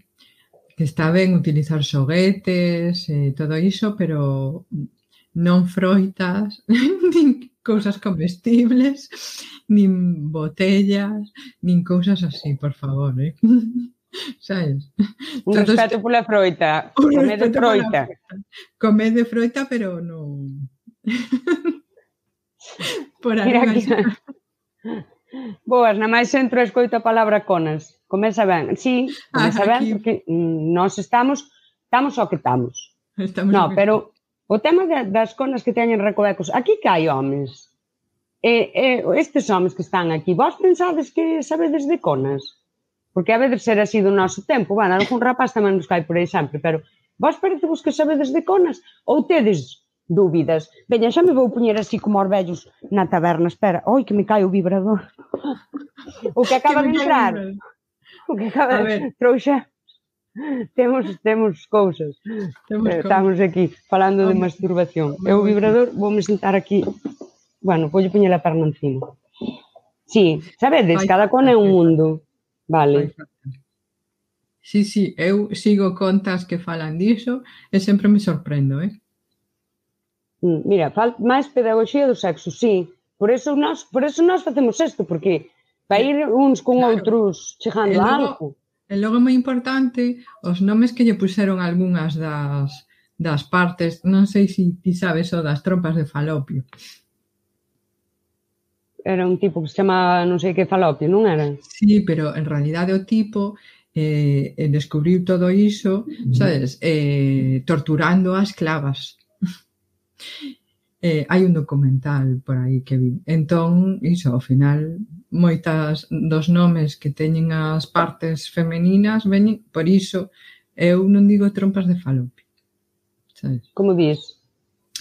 que está ben utilizar xoguetes e eh, todo iso, pero non froitas, nin cousas comestibles, nin botellas, nin cousas así, por favor, eh? sabes? Un Todos... respeto pola froita, Comé comede froita. Comede froita, pero non... Por Mira que... Boas, na máis centro escoito a palabra conas. Comeza ben. Sí, comeza ah, ben, porque mm, nós estamos, estamos o que estamos. estamos no, pero o tema de, das conas que teñen recovecos, aquí que hai homens. E, e, estes homens que están aquí, vos pensades que sabedes de conas? porque a veces era así do noso tempo, van, algún rapaz tamén nos cai por exemplo, pero vos parece vos que sabedes de conas ou tedes dúbidas? Veña, xa me vou poñer así como os vellos na taberna, espera, oi que me cai o vibrador. O que acaba de entrar. O que acaba de trouxa. Temos temos cousas. Temos eh, Estamos aquí falando de masturbación. Eu o vibrador vou me sentar aquí. Bueno, vou poñer a perna encima. Sí, sabedes, cada cona é un mundo. Vale. Sí, sí, eu sigo contas que falan diso e sempre me sorprendo, eh? Mm, mira, fal máis pedagogía do sexo, sí. Por eso nós, por eso nós facemos isto, porque para ir uns con claro. outros chegando logo, a algo. E logo moi importante, os nomes que lle puseron algunhas das, das partes, non sei se ti sabes o das trompas de falopio era un tipo que se chama non sei que falopio, non era? Sí, pero en realidade o tipo eh, descubriu todo iso, sabes, eh, torturando as clavas. eh, hai un documental por aí que vi. Entón, iso, ao final, moitas dos nomes que teñen as partes femeninas veñen, por iso, eu non digo trompas de falopio. Sabes? Como dís?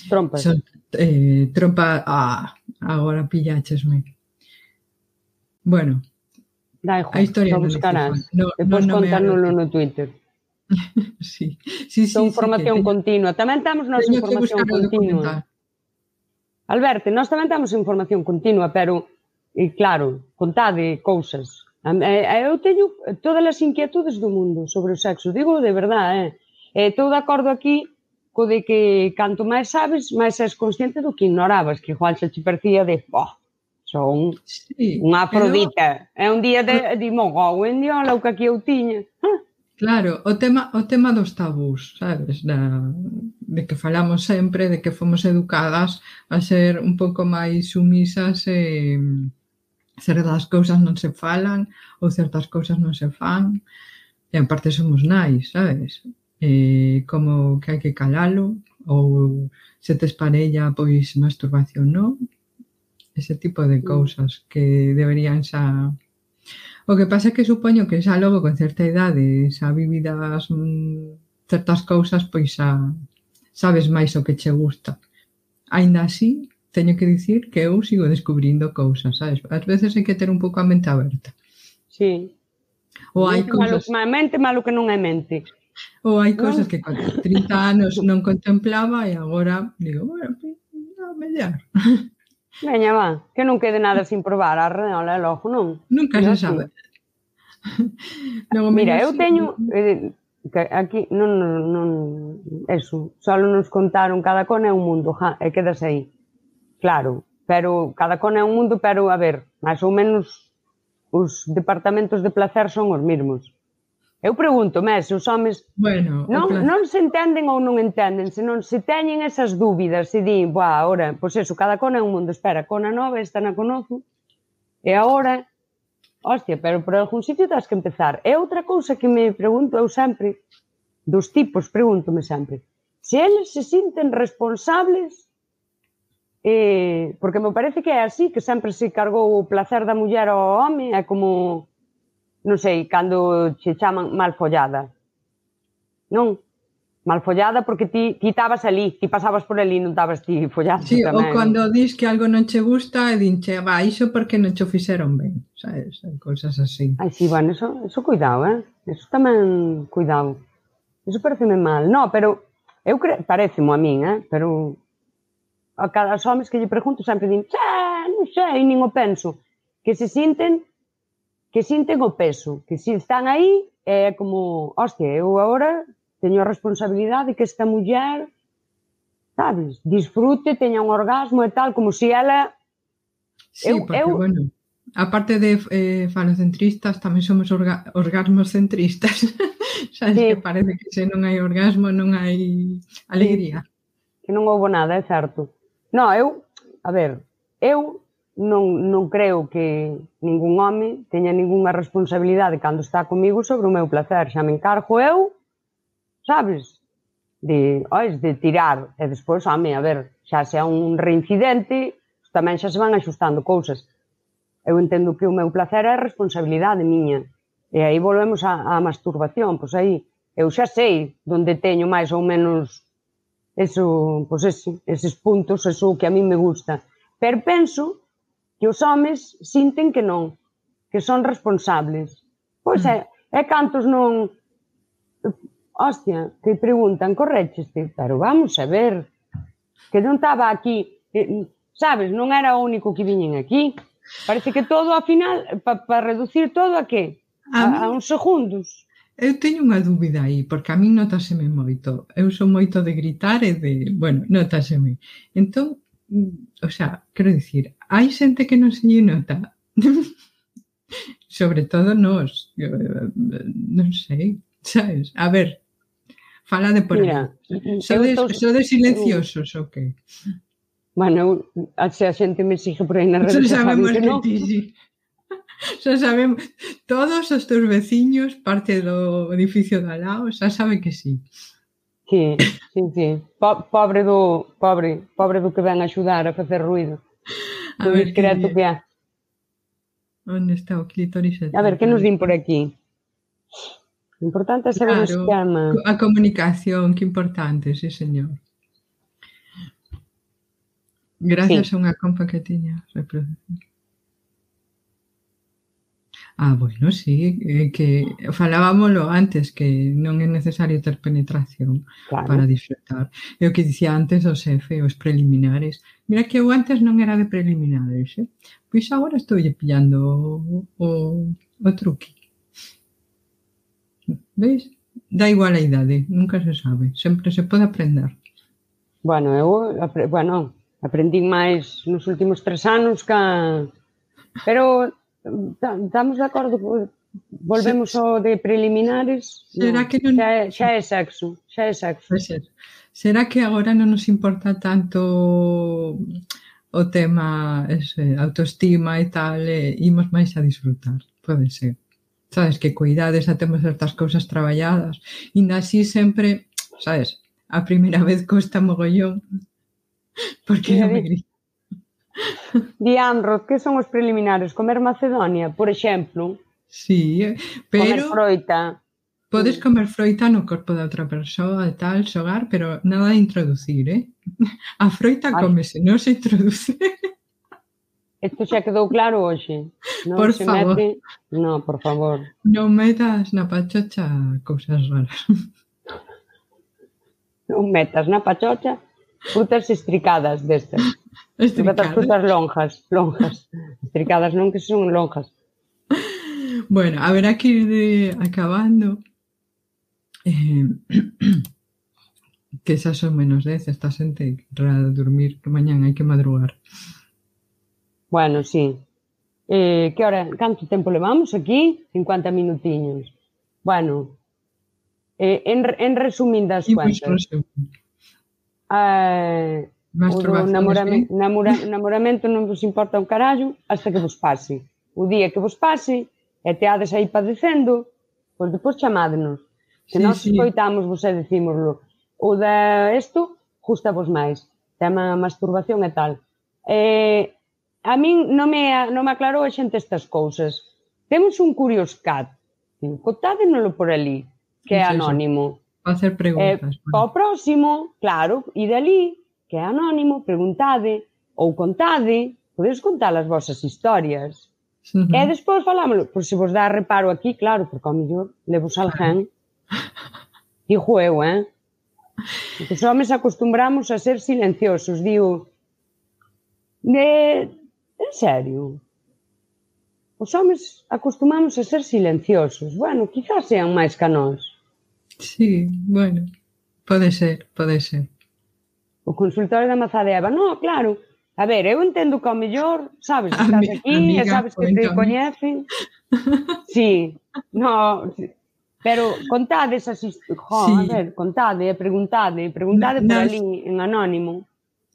Trompas. Son, eh, trompa, ah, agora pillachesme. Bueno, Da igual, a historia no buscarás. No, Depois no, no contánoslo no Twitter. sí, sí, sí. Son sí, formación sí, continua. Tamén temos nos información continua. Alberto, nós tamén temos información continua, pero, e claro, contade cousas. Eh, eh, eu teño todas as inquietudes do mundo sobre o sexo. Digo de verdade, eh? eh Estou de acordo aquí co de que canto máis sabes, máis és consciente do que ignorabas, que igual se te percía de, oh, son sí, unha afrodita. Pero... É un día de, de mogou, en día, o que aquí eu tiña. Ah. Claro, o tema, o tema dos tabús, sabes, da, de que falamos sempre, de que fomos educadas a ser un pouco máis sumisas e certas cousas non se falan ou certas cousas non se fan e en parte somos nais, sabes? eh, como que hai que calalo, ou se tes parella, pois masturbación non, ese tipo de mm. cousas que deberían xa... O que pasa é que supoño que xa logo con certa idade xa vividas mm, certas cousas, pois xa sabes máis o que che gusta. Ainda así, teño que dicir que eu sigo descubrindo cousas, sabes? Ás veces hai que ter un pouco a mente aberta. Sí. Ou hai cousas... Malo, mente malo que non é mente. Ou hai cousas que con 30 anos non contemplaba e agora digo, bueno, a mellar. Veña, va, que non quede nada sin probar a reola e logo, non? Nunca se sabe. Logo, mira, eu teño... Eh, que aquí non, non, non eso, só nos contaron cada cona é un mundo, ja, e quedas aí. Claro, pero cada cona é un mundo, pero a ver, máis ou menos os departamentos de placer son os mesmos. Eu pregunto, mes, se os homes bueno, non, plan... non se entenden ou non entenden, senón se teñen esas dúbidas, se din, boa, ahora, pois eso, cada cona é un mundo, espera, cona nova, esta na conozo, e agora, hostia, pero por algún sitio tens que empezar. É outra cousa que me pregunto eu sempre, dos tipos, pregúntome sempre, se eles se sinten responsables Eh, porque me parece que é así, que sempre se cargou o placer da muller ao home, é como non sei, cando che chaman mal follada. Non? Mal follada porque ti ti estabas ali, ti pasabas por ali, non estabas ti follando sí, tamén. ou cando dis que algo non che gusta e dinche, va, iso porque non che fixeron ben, sabes, cousas así. Ai, sí, bueno, eso, eso cuidado, eh? Eso tamén cuidado. Eso pareceme mal. No, pero eu cre... parecemo a min, eh? pero a cada aos homens que lle pregunto sempre din, xa, non sei, nin o penso, que se sinten que sinten o peso, que si están aí, é como, hostia, eu agora teño a responsabilidade que esta muller, sabes, disfrute, teña un orgasmo e tal, como se ela... Sí, eu, porque, eu... bueno, aparte de eh, falocentristas, tamén somos orga orgasmos centristas. Sabes sí. que parece que se non hai orgasmo, non hai alegría. Sí. Que non houbo nada, é certo. Non, eu, a ver, eu non, non creo que ningún home teña ningunha responsabilidade cando está comigo sobre o meu placer. Xa me encargo eu, sabes? De, ois, de tirar. E despois, home, a ver, xa se é un reincidente, tamén xa se van axustando cousas. Eu entendo que o meu placer é responsabilidade miña. E aí volvemos á, á masturbación. Pois aí, eu xa sei onde teño máis ou menos eso, pois ese, eses puntos, eso que a mí me gusta. Pero penso que os homes sinten que non, que son responsables. Pois é, é cantos non... Hostia, que preguntan, correcheste, pero vamos a ver, que non estaba aquí, eh, sabes, non era o único que viñen aquí. Parece que todo, ao final, para pa reducir todo a que? A, a, a uns segundos. Eu teño unha dúbida aí, porque a min notaseme moito. Eu sou moito de gritar e de... Bueno, notaseme. Entón, mm, o sea, quero dicir, hai xente que non se lle nota. Sobre todo nós. Non sei, sabes? A ver, fala de por Mira, sodes, estou... sodes silenciosos ou que? Bueno, se a xente me sigue por aí na rede, xa sabemos que, que no. ti, sí. Xa sabemos, todos os teus veciños, parte do edificio de lao, xa saben que sí. Sí, sí, sí. Po, pobre do, pobre, pobre do que ven a axudar a facer ruido. A ver, crear tú que há. Onde está o clítoris? A ver, que nos din por aquí? Importante é saber claro, o esquema. A comunicación, que importante, sí, señor. Gracias sí. a unha compa que tiña reproducción. Ah, bueno, sí, eh, que falábamoslo antes que non é necesario ter penetración claro. para disfrutar. É o que dicía antes o xefe, os preliminares, Mira que eu antes non era de preliminares, eh? Pois agora estou pillando o, o, o truque. Veis? Da igual a idade, nunca se sabe. Sempre se pode aprender. Bueno, eu apre, bueno, aprendín máis nos últimos tres anos que... Pero estamos de acordo Volvemos ao de preliminares. Será no, que non... Xa é, xa é sexo, xa é sexo. Pois Vai ser. Será que agora non nos importa tanto o tema ese, autoestima e tal, e imos máis a disfrutar, pode ser. Sabes, que coidades, xa temos certas cousas traballadas. Inda así sempre, sabes, a primeira vez costa mogollón, porque é alegría. Dian, Roz, que son os preliminares? Comer Macedonia, por exemplo? Sí, eh, pero... Comer froita. Podes comer froita no corpo da outra persoa e tal, xogar, pero nada de introducir, eh? A froita comese, non se introduce. Isto xa quedou claro hoxe. Non por se favor. Mete... No, por favor. Non metas na pachocha cousas raras. Non metas na pachocha frutas estricadas destas. Estricadas. Metas frutas lonjas, lonjas. Estricadas non que son lonjas. Bueno, haberá que ir de acabando eh, que xa son menos 10, esta xente para dormir, que mañán hai que madrugar. Bueno, sí. Eh, que hora, canto tempo levamos aquí? 50 minutiños. Bueno, eh, en, en resumindas cuentas. Imos eh, o namorame, ¿sí? namora, namoramento non vos importa un carallo hasta que vos pase. O día que vos pase e te hades aí padecendo, pois depois chamádenos Se sí, nós sí. escoitamos vos e decímoslo, o da isto justa vos máis, tema masturbación e tal. Eh, a min non me, non me aclarou a xente estas cousas. Temos un Curious Cat, cotádenolo por ali, que é anónimo. Para hacer preguntas. Eh, para o próximo, claro, e dali, que é anónimo, preguntade, ou contade, podedes contar as vosas historias. Uh -huh. E despois falámoslo, por se vos dá reparo aquí, claro, porque ao mellor levos alguén Digo eu, eh? Os homens acostumbramos a ser silenciosos, digo. De... En serio? Os homens acostumamos a ser silenciosos. Bueno, quizás sean máis que nós. Sí, bueno, pode ser, pode ser. O consultorio da Mazadeva, no, claro. A ver, eu entendo que ao mellor, sabes, estás aquí, amiga, e sabes que pois te coñecen. Sí, no, Pero contades as jo, sí. a ver, contade, preguntade, preguntade por nas, ali en anónimo.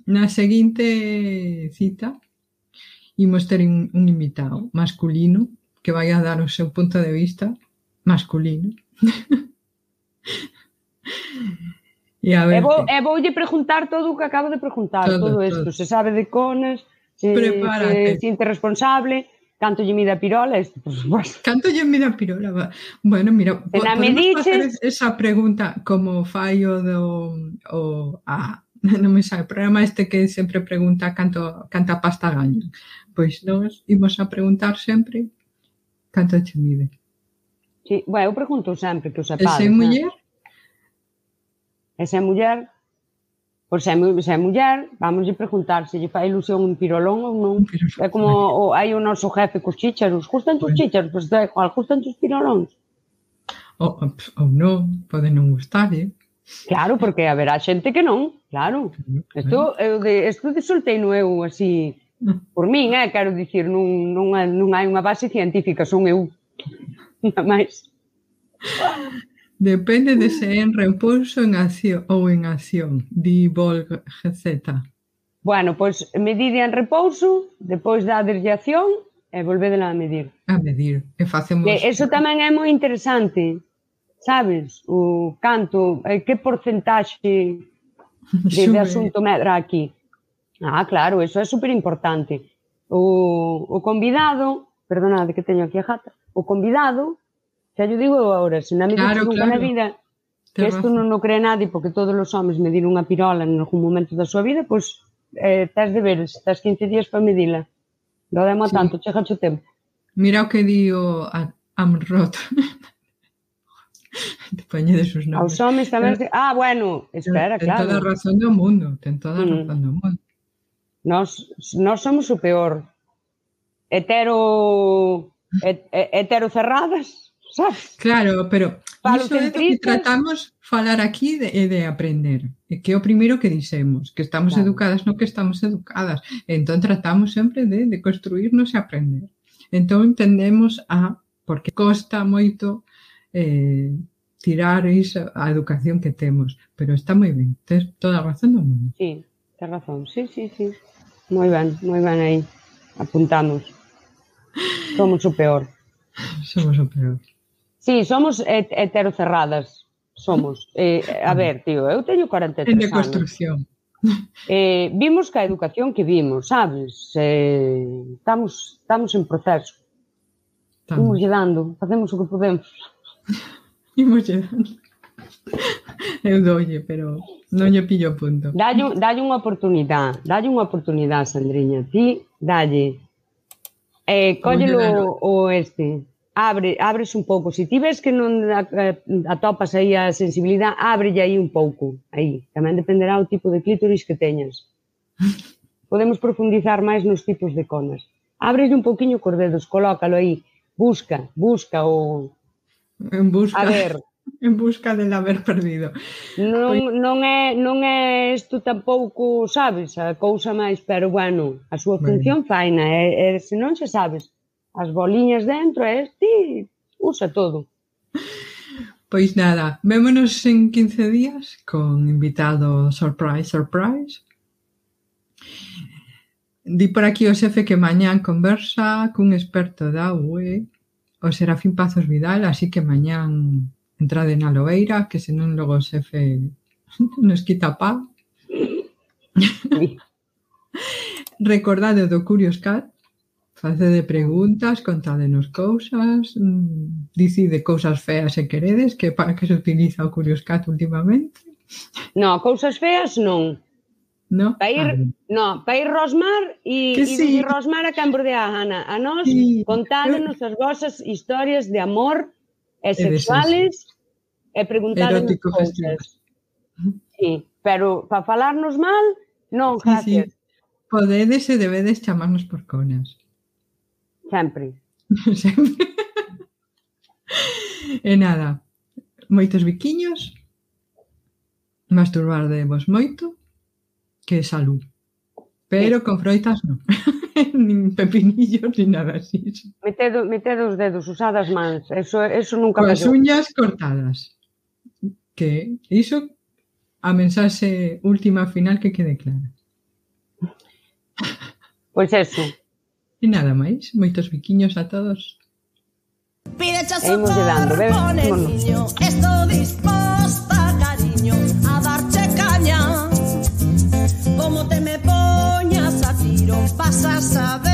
Na seguinte cita imos ter un, un invitado masculino que vai a dar o seu punto de vista masculino. e a ver, e, vou, e voulle preguntar todo o que acabo de preguntar, todo, todo isto, se sabe de conas, se, Prepárate. se siente responsable, Canto lle mida pirola, este, por suposto. Canto lle mida pirola? Bueno, mira, Ena podemos me dices... esa pregunta como fallo do o, a, non me sabe, o programa este que sempre pregunta canto, canta pasta gaña. Pois nós imos a preguntar sempre canto che mide. Sí, bueno, eu pregunto sempre que o sepades. E é muller? E é muller, Por se é, se é muller, vamos preguntar se lle fai ilusión un pirolón ou non. Pirolón. É como o, hai o noso jefe cos chícharos. Gustan os chícharos? Pois da igual, gustan os pirolóns? Ou, ou non, poden non gustar, eh? Claro, porque haberá xente que non, claro. Isto, eu de, isto de solteino eu así, mm. por min, eh, quero dicir, non, non, non hai unha base científica, son eu, nada máis. Depende de mm. se é en repulso en acción, ou en acción, di GZ. Bueno, pois medide en repouso, depois da desviación e volvedela a medir. A medir, e facemos... E eso tamén é moi interesante, sabes? O canto, que porcentaxe de, de asunto medra aquí. Ah, claro, eso é super importante. O, o convidado, perdonade que teño aquí a jata, o convidado Xa yo digo agora, se na claro, claro. na vida que isto non o cree nadie porque todos os homens medir unha pirola en algún momento da súa vida, pois eh, tens de ver, tens 15 días para medila. Non demo sí. tanto, chega o tempo. Mira o que di o Amrot. Te poñedes os nomes. Aos homens tamén... Pero, ah, bueno, espera, ten claro. Ten toda a razón do mundo, ten toda a razón do mundo. Nós, nós somos o peor. Hetero... Hetero cerradas sabes? Claro, pero iso é do que tratamos falar aquí de, eh, de aprender. Que é o primeiro que dixemos, que estamos claro. educadas no que estamos educadas. Entón tratamos sempre de, de construirnos e aprender. Entón entendemos a porque costa moito eh, tirar iso, a educación que temos. Pero está moi ben, tens toda a razón do mundo. Sí, tens razón, sí, sí, sí. Moi ben, moi ben aí. Apuntamos. Somos o peor. Somos o peor. Sí, somos heterocerradas. Somos. Eh, a ver, tío, eu teño 43 anos. En construcción. Eh, vimos que a educación que vimos, sabes? Eh, estamos, estamos en proceso. Estamos dando, facemos o que podemos. Imos llegando. Eu dolle, pero non lle pillo o punto. Dalle, dalle unha oportunidade, dalle unha oportunidade, Sandriña. Ti, dalle. Eh, cóllelo o este abre, abres un pouco. Se ti ves que non atopas aí a sensibilidade, ábrelle aí un pouco. Aí. Tamén dependerá o tipo de clítoris que teñas. Podemos profundizar máis nos tipos de conas. Ábrelle un pouquiño cos dedos, colócalo aí. Busca, busca o... En busca. A ver, en busca del haber perdido. Non, non, é, non é isto tampouco, sabes, a cousa máis, pero bueno, a súa función faina, e, e se non xa sabes, as boliñas dentro e ti usa todo. Pois nada, vémonos en 15 días con invitado surprise, surprise. Di por aquí o xefe que mañán conversa cun experto da UE, o Serafín Pazos Vidal, así que mañán entrade na loeira, que senón logo o xefe nos quita pá. Recordade do Curious Cat, Facede preguntas, contádenos cousas, mm, dicide cousas feas se queredes, que para que se utiliza o Curioscat últimamente. No, cousas feas non. No? Pa ir, ah, vale. no, pa ir Rosmar e, e sí. Ir Rosmar a Cambro de Ana. A nós sí. contádenos as vosas historias de amor e sexuales e, preguntádenos preguntádenos cousas. Sí, pero para falarnos mal, non, gracias. Sí, sí. Podedes e debedes chamarnos por conas. Sempre. Sempre. e nada, moitos biquiños, masturbar de vos moito, que salud. Pero con froitas non. nin pepinillos, nin nada así. Metedo, metedo os dedos, usad as mans. Eso, eso nunca Coas uñas cortadas. Que iso a mensaxe última final que quede clara. Pois eso. E nada máis, moitos biquiños a todos. Pídecha Imos levando, niño, Esto disposta, cariño, a darche caña. Como te me poñas a tiro, vas a saber.